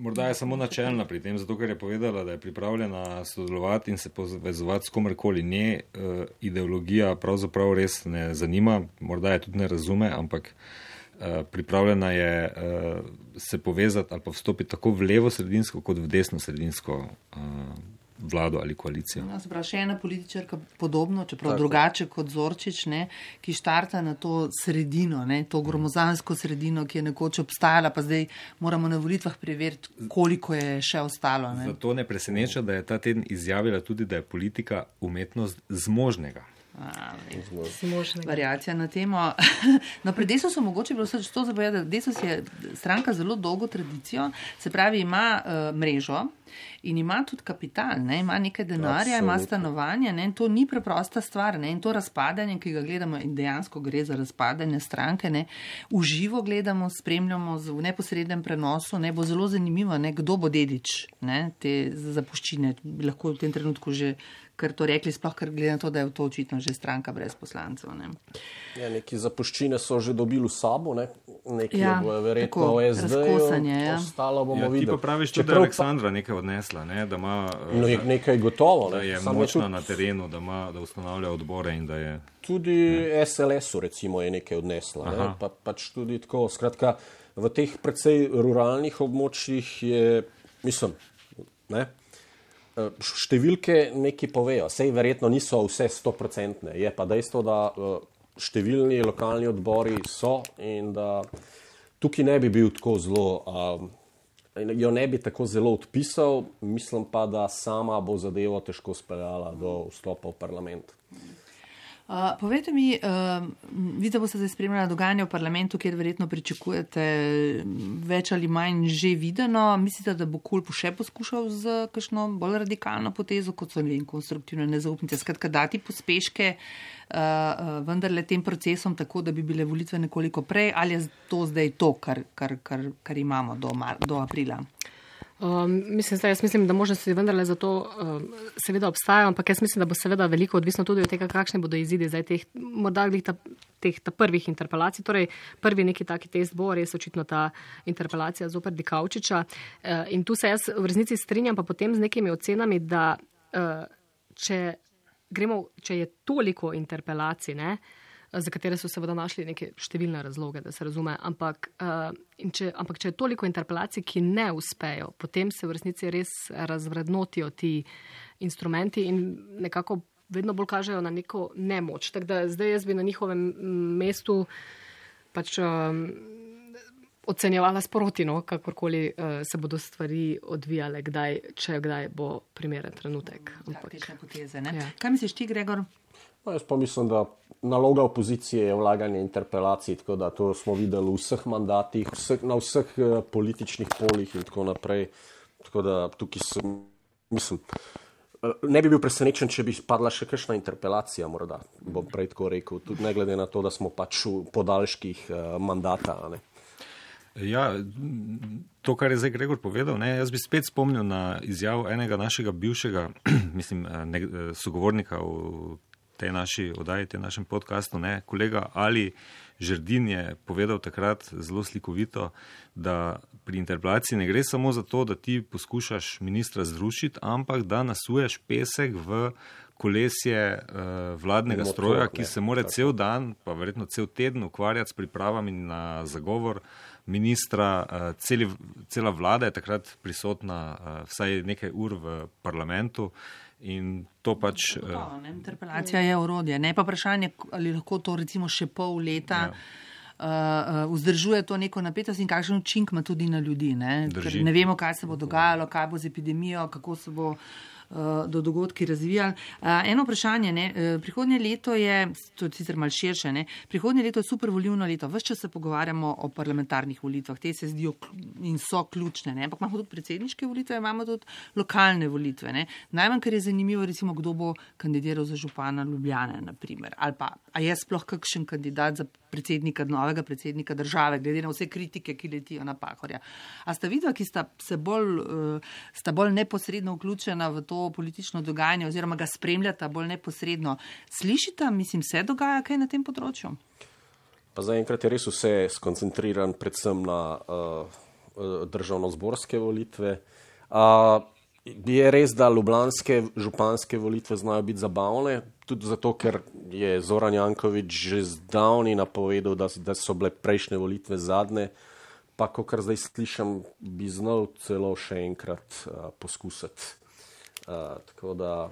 Morda je samo načelna pri tem, zato ker je povedala, da je pripravljena sodelovati in se povezovati s komerkoli. Nje uh, ideologija pravzaprav res ne zanima, morda je tudi ne razume, ampak uh, pripravljena je uh, se povezati ali pa vstopiti tako v levo sredinsko kot v desno sredinsko. Uh, vlado ali koalicijo. No, pravi, še ena političarka podobno, čeprav Tako. drugače kot Zorčič, ne, ki štarta na to sredino, ne, to gromozansko sredino, ki je nekoč obstajala, pa zdaj moramo na volitvah preveriti, koliko je še ostalo. Ne. Zato ne preseneča, da je ta teden izjavila tudi, da je politika umetnost zmožnega. Variacija na temo. (laughs) No, pri Desu so mogoče bilo vse to zavedati. Desus je stranka z zelo dolgo tradicijo, se pravi, ima uh, mrežo in ima tudi kapital, ne? ima nekaj denarja, Absolutno. ima stanovanje. Ne? In to ni preprosta stvar. Ne? In to razpadanje, ki ga gledamo, in dejansko gre za razpadanje stranke, ne? v živo gledamo, spremljamo v neposrednem prenosu, ne? bo zelo zanimivo, ne? kdo bo dedič ne? te zapuščine. Lahko v tem trenutku že kar to rekli, sploh ker glede na to, da je to očitno že stranka brez poslancev. Ne. Ja, neki zapuščine so že dobili v sabo, ne? neki ja, bojo verjetno tako, v SD. Ja. Ostalo bomo ja, videli. Ti pa praviš, če je Aleksandra nekaj odnesla, ne? da ima no, nekaj gotovo. Da je močna tudi... na terenu, da, ima, da ustanavlja odbore in da je. Tudi SLS-u recimo je nekaj odnesla. Ne? Pa, pač tudi tako. Skratka, v teh precej ruralnih območjih je, mislim, ne? Eh, številke nekaj povejo, sej verjetno niso vse stoprocentne, je pa dejstvo, da eh, številni lokalni odbori so in da tukaj ne bi bil tako zelo, jo ne bi tako zelo odpisal, mislim pa, da sama bo zadevo težko speljala do vstopa v parlament. Uh, povejte mi, uh, vi da boste zdaj spremljali dogajanje v parlamentu, kjer verjetno pričakujete več ali manj že videno. Mislite, da bo Kulp še poskušal z kakšno bolj radikalno potezo, kot so vem, konstruktivne nezaupnice, skratka dati pospeške uh, uh, vendarle tem procesom, tako da bi bile volitve nekoliko prej, ali je to zdaj to, kar, kar, kar, kar imamo do, mar, do aprila? Um, mislim, zdaj, jaz mislim, da možnosti vendarle za to um, seveda obstajajo, ampak jaz mislim, da bo seveda veliko odvisno tudi od tega, kakšne bodo izidi zdaj teh, morda glih ta, teh ta prvih interpelacij. Torej, prvi neki taki test bo res očitno ta interpelacija zoper Dikaučiča. Uh, in tu se jaz v resnici strinjam pa potem z nekimi ocenami, da uh, če gremo, če je toliko interpelacij, ne, uh, za katere so seveda našli neke številne razloge, da se razume. Ampak, uh, če, ampak če je toliko interpelacij, ki ne uspejo, potem se v resnici res razvrednotijo ti instrumenti in nekako vedno bolj kažejo na neko nemoč. Tako da zdaj jaz bi na njihovem mestu pač. Um, Ocenjevala sprotino, kakorkoli uh, se bodo stvari odvijale, kdaj, če kdaj bo primeren trenutek. Ampak, poteze, ja. Kaj misliš, ti, Gregor? No, jaz pa mislim, da naloga opozicije je vlaganje interpelacij, tako da to smo videli v vseh mandatih, vseh, na vseh uh, političnih polih in tako naprej. Tako da tukaj sem, mislim, uh, ne bi bil presenečen, če bi padla še kakšna interpelacija, morda bom prej tako rekel, tudi ne glede na to, da smo pač v podaljških uh, mandata. Ne. Ja, to, kar je zdaj Gregor povedal, ne, jaz bi spet spomnil na izjavo enega našega bivšega, (clears throat) mislim, ne, sogovornika v tej naši oddaji, tej našem podkastu. Ne? Kolega Ali Žrdin je povedal takrat zelo slikovito, da pri interpelaciji ne gre samo za to, da ti poskušaš ministra zrušiti, ampak da nasuješ pesek v kolesje uh, vladnega Motor, stroja, ki ne, se mora cel dan, pa verjetno cel teden ukvarjati s pripravami na zagovor ministra. Uh, celi, cela vlada je takrat prisotna uh, vsaj nekaj ur v parlamentu. In to pač. Gotovo, interpelacija je urodje. Ne pa vprašanje, ali lahko to recimo še pol leta. Ja. Uh, vzdržuje to neko napetost in kakšen učinek ima tudi na ljudi. Ne? ne vemo, kaj se bo dogajalo, kaj bo z epidemijo, kako se bo uh, do dogodki razvijali. Eno vprašanje, ne, prihodnje leto je, to je sicer mal širše, ne, prihodnje leto je super volivno leto. Vse čas se pogovarjamo o parlamentarnih volitvah, te se zdijo in so ključne, ne, ampak imamo tudi predsedniške volitve, imamo tudi lokalne volitve. Ne. Najmanj, kar je zanimivo, recimo, kdo bo kandidiral za župana Ljubljane, naprimer, ali pa, a je sploh kakšen kandidat za predsednika, novega predsednika države, glede na vse kritike, ki letijo na Pahorja. A sta vidva, ki sta, bolj, sta bolj neposredno vključena v to politično dogajanje oziroma ga spremljata bolj neposredno, slišita, mislim, se dogaja kaj na tem področju? Pa zaenkrat je res vse skoncentriran predvsem na uh, državno-zborske volitve. Uh, Je res, da ljubljanske županske volitve znajo biti zabavne, tudi zato, ker je Zoran Jankovič že zdavni napovedal, da, da so bile prejšnje volitve zadnje, pa ko kar zdaj slišim, bi znal celo še enkrat uh, poskusiti. Uh, tako da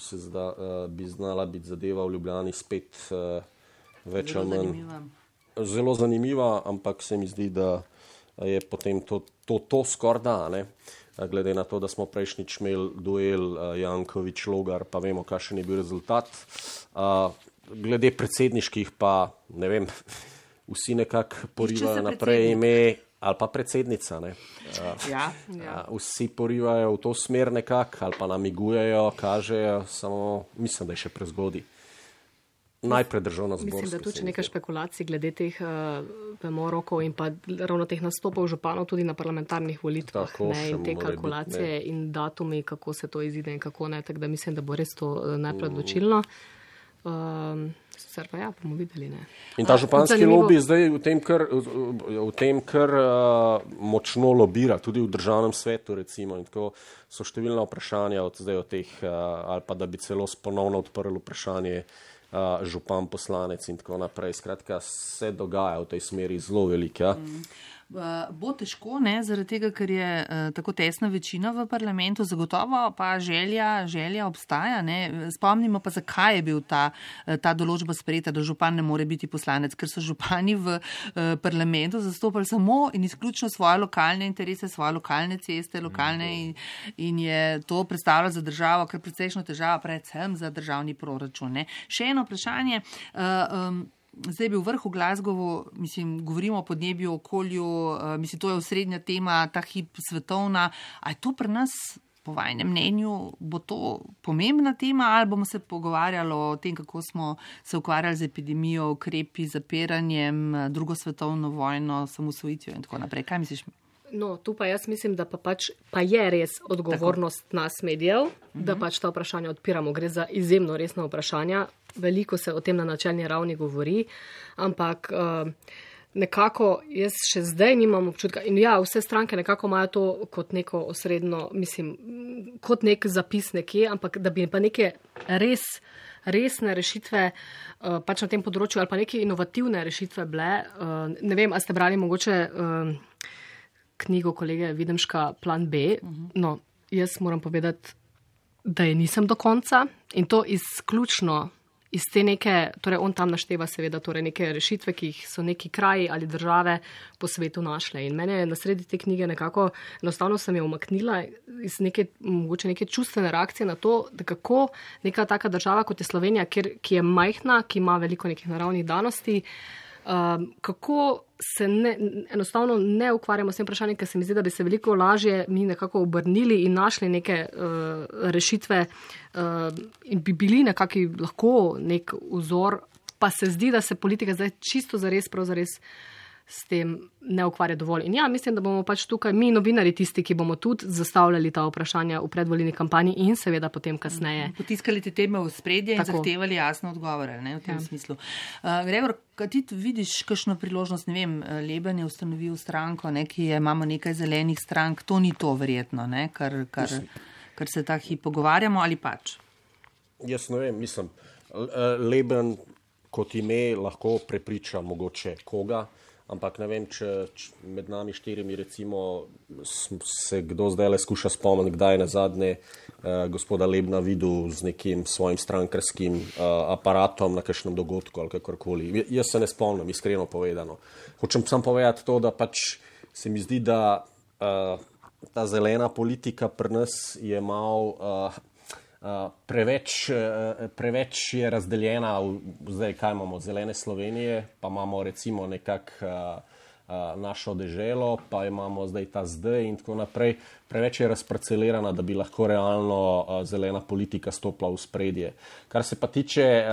se zda, uh, bi znala biti zadeva v Ljubljani spet uh, več ali manj. Zelo zanimiva, ampak se mi zdi, da je potem to, to, to skoraj da. Uh, glede na to, da smo prejšnjič imeli duel Jankovič Logar, pa vemo, kakšen je bil rezultat. Glede predsedniških pa ne vem, (laughs) vsi nekako porivajo naprej ime ali pa predsednica. (laughs) Ja, ja. Vsi porivajo v to smer nekako ali pa namigujejo, kažejo, samo mislim, da je še prezgodaj najprej državno zbor. Mislim, da tu je nekaj špekulacij glede teh uh, rokov in pa ravno teh nastopov županov tudi na parlamentarnih volitvah Tako, ne, in te kalkulacije biti, in datumi, kako se to izide in kako ne. Tako da mislim, da bo res to uh, najprej odločilno. Um, Sicer pa ja, bomo videli. Ne. In ta županski lobby zdaj v tem, kar, v tem, kar uh, močno lobira, tudi v državnem svetu, recimo, in tako so številna vprašanja od zdaj od teh, uh, ali pa da bi celo ponovno odprli vprašanje uh, župan, poslanec in tako naprej. Skratka, se dogaja v tej smeri zelo veliko. Ja. Mm. Eh, bo težko, ne, zaradi tega, ker je uh, tako tesna večina v parlamentu, zagotovo pa želja, želja obstaja. Ne. Spomnimo pa, zakaj je bil ta, eh, ta določba sprejeta, da župan ne more biti poslanec, ker so župani v parlamentu zastopali samo in izključno svoje lokalne interese, svoje lokalne ceste, lokalne in, in je to predstavljalo za državo, kar precejšno težava, predvsem za državni proračun. Ne. Še eno vprašanje. Uh, um, zdaj bil vrh v Glasgowu, mislim, govorimo o podnebju, okolju, uh, mislim, to je osrednja tema, ta hip svetovna. A je to pri nas, po vajnem mnenju, bo to pomembna tema ali bomo se pogovarjali o tem, kako smo se ukvarjali z epidemijo, ukrepi, zapiranjem, drugo svetovno vojno, samosvojitvijo in tako naprej. Kaj misliš? No, tu pa jaz mislim, da pa, pač, pa je res odgovornost Tako. nas medijev, da mhm. pač ta vprašanja odpiramo. Gre za izjemno resna vprašanja veliko se o tem na načelni ravni govori, ampak uh, nekako jaz še zdaj nimam občutka. In ja, vse stranke nekako imajo to kot neko osrednjo, mislim, kot nek zapis nekje, ampak da bi pa neke res. Resne rešitve uh, pač na tem področju, ali pa neke inovativne rešitve bile. Uh, ne vem, ali ste brali mogoče uh, knjigo kolege Videmška Plan B. Uh -huh. No, jaz moram povedati, da je nisem do konca in to izključno iz te neke, torej on tam našteva seveda torej neke rešitve, ki jih so neki kraji ali države po svetu našle. In mene je na sredi te knjige nekako, enostavno sem jo umaknila iz neke, mogoče neke čustvene reakcije na to, da kako neka taka država kot je Slovenija, kjer, ki je majhna, ki ima veliko nekih naravnih danosti, uh, kako se ne, enostavno ne ukvarjamo s tem vprašanjem, ker se mi zdi, da bi se veliko lažje mi nekako obrnili in našli neke uh, rešitve uh, in bi bili nekako lahko nek vzor, pa se zdi, da se politika zdaj čisto zares, pravzaprav s tem ne ukvarja dovolj. In ja, mislim, da bomo pač tukaj mi, novinari, tisti, ki bomo tudi zastavljali ta vprašanja v predvoljni kampanji in seveda potem kasneje. Potiskali te teme v spredje Tako. in zahtevali jasne odgovore ne, v tem ja. smislu. Uh, Gregor, kaj ti vidiš, kakšno priložnost, ne vem, Leben je ustanovil stranko, ne, ki je, imamo nekaj zelenih strank, to ni to verjetno, ne, kar, kar, kar se ta hip pogovarjamo ali pač? Jaz ne vem, mislim, Leben kot ime lahko prepriča mogoče koga. Ampak ne vem, če, če med nami štirimi recimo, se kdo zdaj le skuša spomniti, kdaj je na zadnje eh, gospoda Lebna videl z nekim svojim strankarskim eh, aparatom na kakšnem dogodku ali kakorkoli. Jaz se ne spomnim, iskreno povedano. Hočem samo povedati to, da pač se mi zdi, da eh, ta zelena politika pri nas je mal. Eh, preveč, uh, preveč je razdeljena, v, zdaj kaj imamo, zelene Slovenije, pa imamo recimo nekako uh, našo deželo, pa imamo zdaj ta zdaj in tako naprej. Preveč je razparcelirana, da bi lahko realno zelena politika stopila v spredje. Kar se pa tiče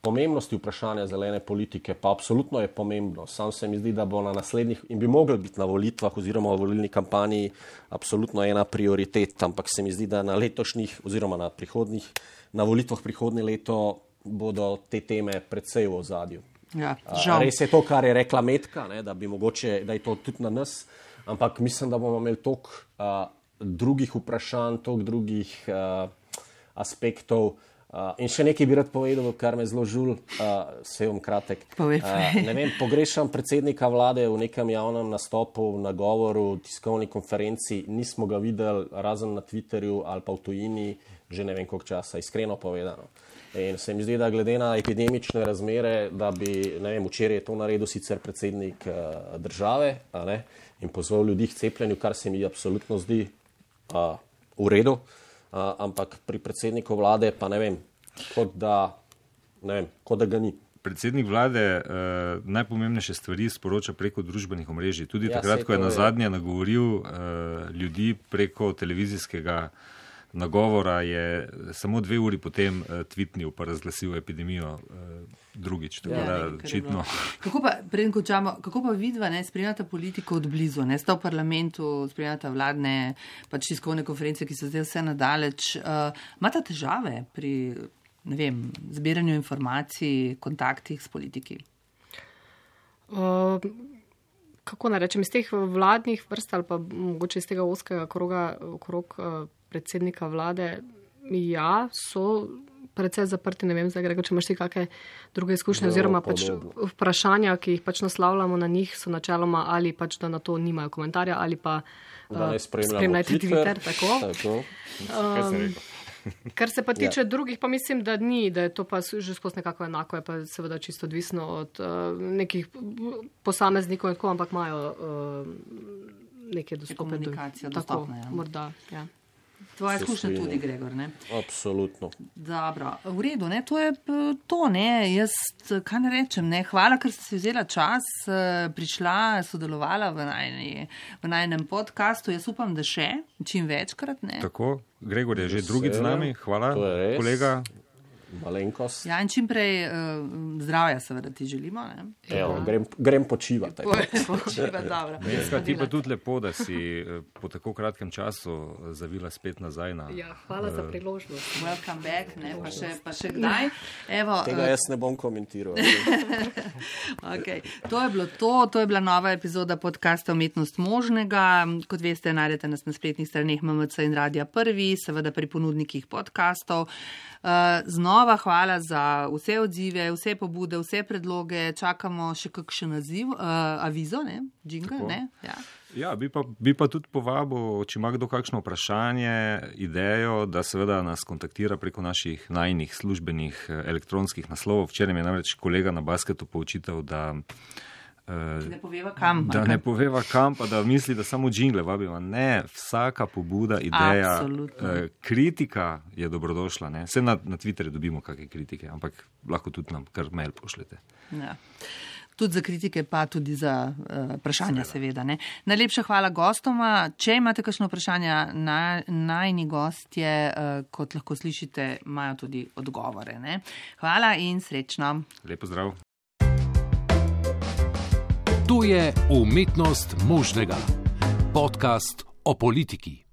pomembnosti vprašanja zelene politike, pa absolutno je pomembno. Sam se mi zdi, da bo na naslednjih in bi mogli biti na volitvah oziroma v volilni kampanji absolutno ena prioritet, ampak se mi zdi, da na letošnjih oziroma na prihodnih, na volitvah prihodnje leto bodo te teme predvsej v ozadju. Ja, res je to, kar je rekla Metka, ne, da, mogoče, da je to tudi na nas, ampak mislim, da bomo imeli toliko uh, drugih vprašanj, toliko drugih uh, aspektov. Uh, in še nekaj bi rad povedal, kar me zelo žul, uh, vse bom kratek. Uh, vem, pogrešam predsednika vlade v nekem javnem nastopu, na govoru, tiskovni konferenci. Nismo ga videli, razen na Twitterju ali pa v tujini, že ne vem koliko časa, iskreno povedano. In se mi zdi, da glede na epidemične razmere, da bi, ne vem, včeraj je to naredil sicer predsednik uh, države ne, in pozval ljudi k cepljenju, kar se mi absolutno zdi uh, v redu, uh, ampak pri predsedniku vlade pa ne vem, kot da, ne vem, kot da ga ni. Predsednik vlade uh, najpomembnejše stvari sporoča preko družbenih omrežij. Tudi ja, takrat, ko je na zadnje nagovoril uh, ljudi preko televizijskega nagovora je samo dve uri potem uh, tvitnil, pa razglasil epidemijo uh, drugič. Ja, da, kako pa, preden končamo, kako pa vidva ne spremljata politiko od blizu, ne sta v parlamentu, spremljata vladne, pač tiskovne konference, ki so zdaj vse nadaleč. Uh, Mata težave pri, ne vem, zbiranju informacij, kontaktih s politiki? Uh, kako naj rečem, iz teh vladnih vrst ali pa mogoče iz tega oskega kroga okrog uh, predsednika vlade, ja, so predvsej zaprti. Ne vem, zdaj, Grego, če imaš ti kakšne druge izkušnje, oziroma pač vprašanja, ki jih pač naslavljamo na njih, so načeloma ali pač da na to nimajo komentarja ali pa uh, spremljajte Twitter. Tako. (laughs) tako. Um, Kar se pa ja. (laughs) tiče ja. drugih, pa mislim, da ni, da je to pa že skozi nekako enako, je pa seveda čisto odvisno od uh, nekih posameznikov, ampak imajo uh, neke dostopne komunikacije. Dostopne, tako, ja. morda, ja. Tvoja izkušnja tudi, Gregor. Ne? Absolutno. Dobro, v redu, ne? to je to. Ne? Jaz, kaj ne rečem, ne? hvala, ker ste si vzela čas, prišla, sodelovala v, najni, v najnem podkastu. Jaz upam, da še čim večkrat. Ne? Tako, Gregor je že drugič z nami. Hvala, kolega malenkost. Ja, in čim prej uh, zdravja, seveda, ti želimo. Evo, grem, grem počivati. (laughs) Počivati, ti pa tudi lepo, da si uh, po tako kratkem času zavila spet nazaj. Na, ja, hvala uh, za priložnost. Welcome back, ne, pa, še, pa še kdaj. Evo, (laughs) Tega uh, jaz ne bom komentiral. (laughs) okay. To je bilo to, to je bila nova epizoda podcasta Umetnost možnega. Kot veste, najdete nas na spletnih straneh MMC in Radia Prvi, seveda pri ponudnikih podkastov. Uh, znova hvala za vse odzive, vse pobude, vse predloge. Čakamo še kakšen naziv, uh, avizo, ne, jingle. Ne? Ja. Ja, bi, pa, bi pa tudi povabil, če ima kdo kakšno vprašanje, idejo, da seveda nas kontaktira preko naših najnih službenih eh, elektronskih naslovov. Včeraj mi je namreč kolega na basketu poučitev, da Uh, ne poveva kam. Da ne poveva kam, pa da misli, da samo džingle vabimo. Ne, vsaka pobuda, ideja, uh, kritika je dobrodošla. Vse na, na Twitterju dobimo kakšne kritike, ampak lahko tudi nam kar mail pošljete. Ja. Tudi za kritike, pa tudi za uh, vprašanja, seveda. seveda Najlepša hvala gostoma. Če imate kakšno vprašanje, naj, najni gostje, uh, kot lahko slišite, imajo tudi odgovore. Ne? Hvala in srečno. Lepo zdrav. To je umetnost možnega. Podcast o politiki.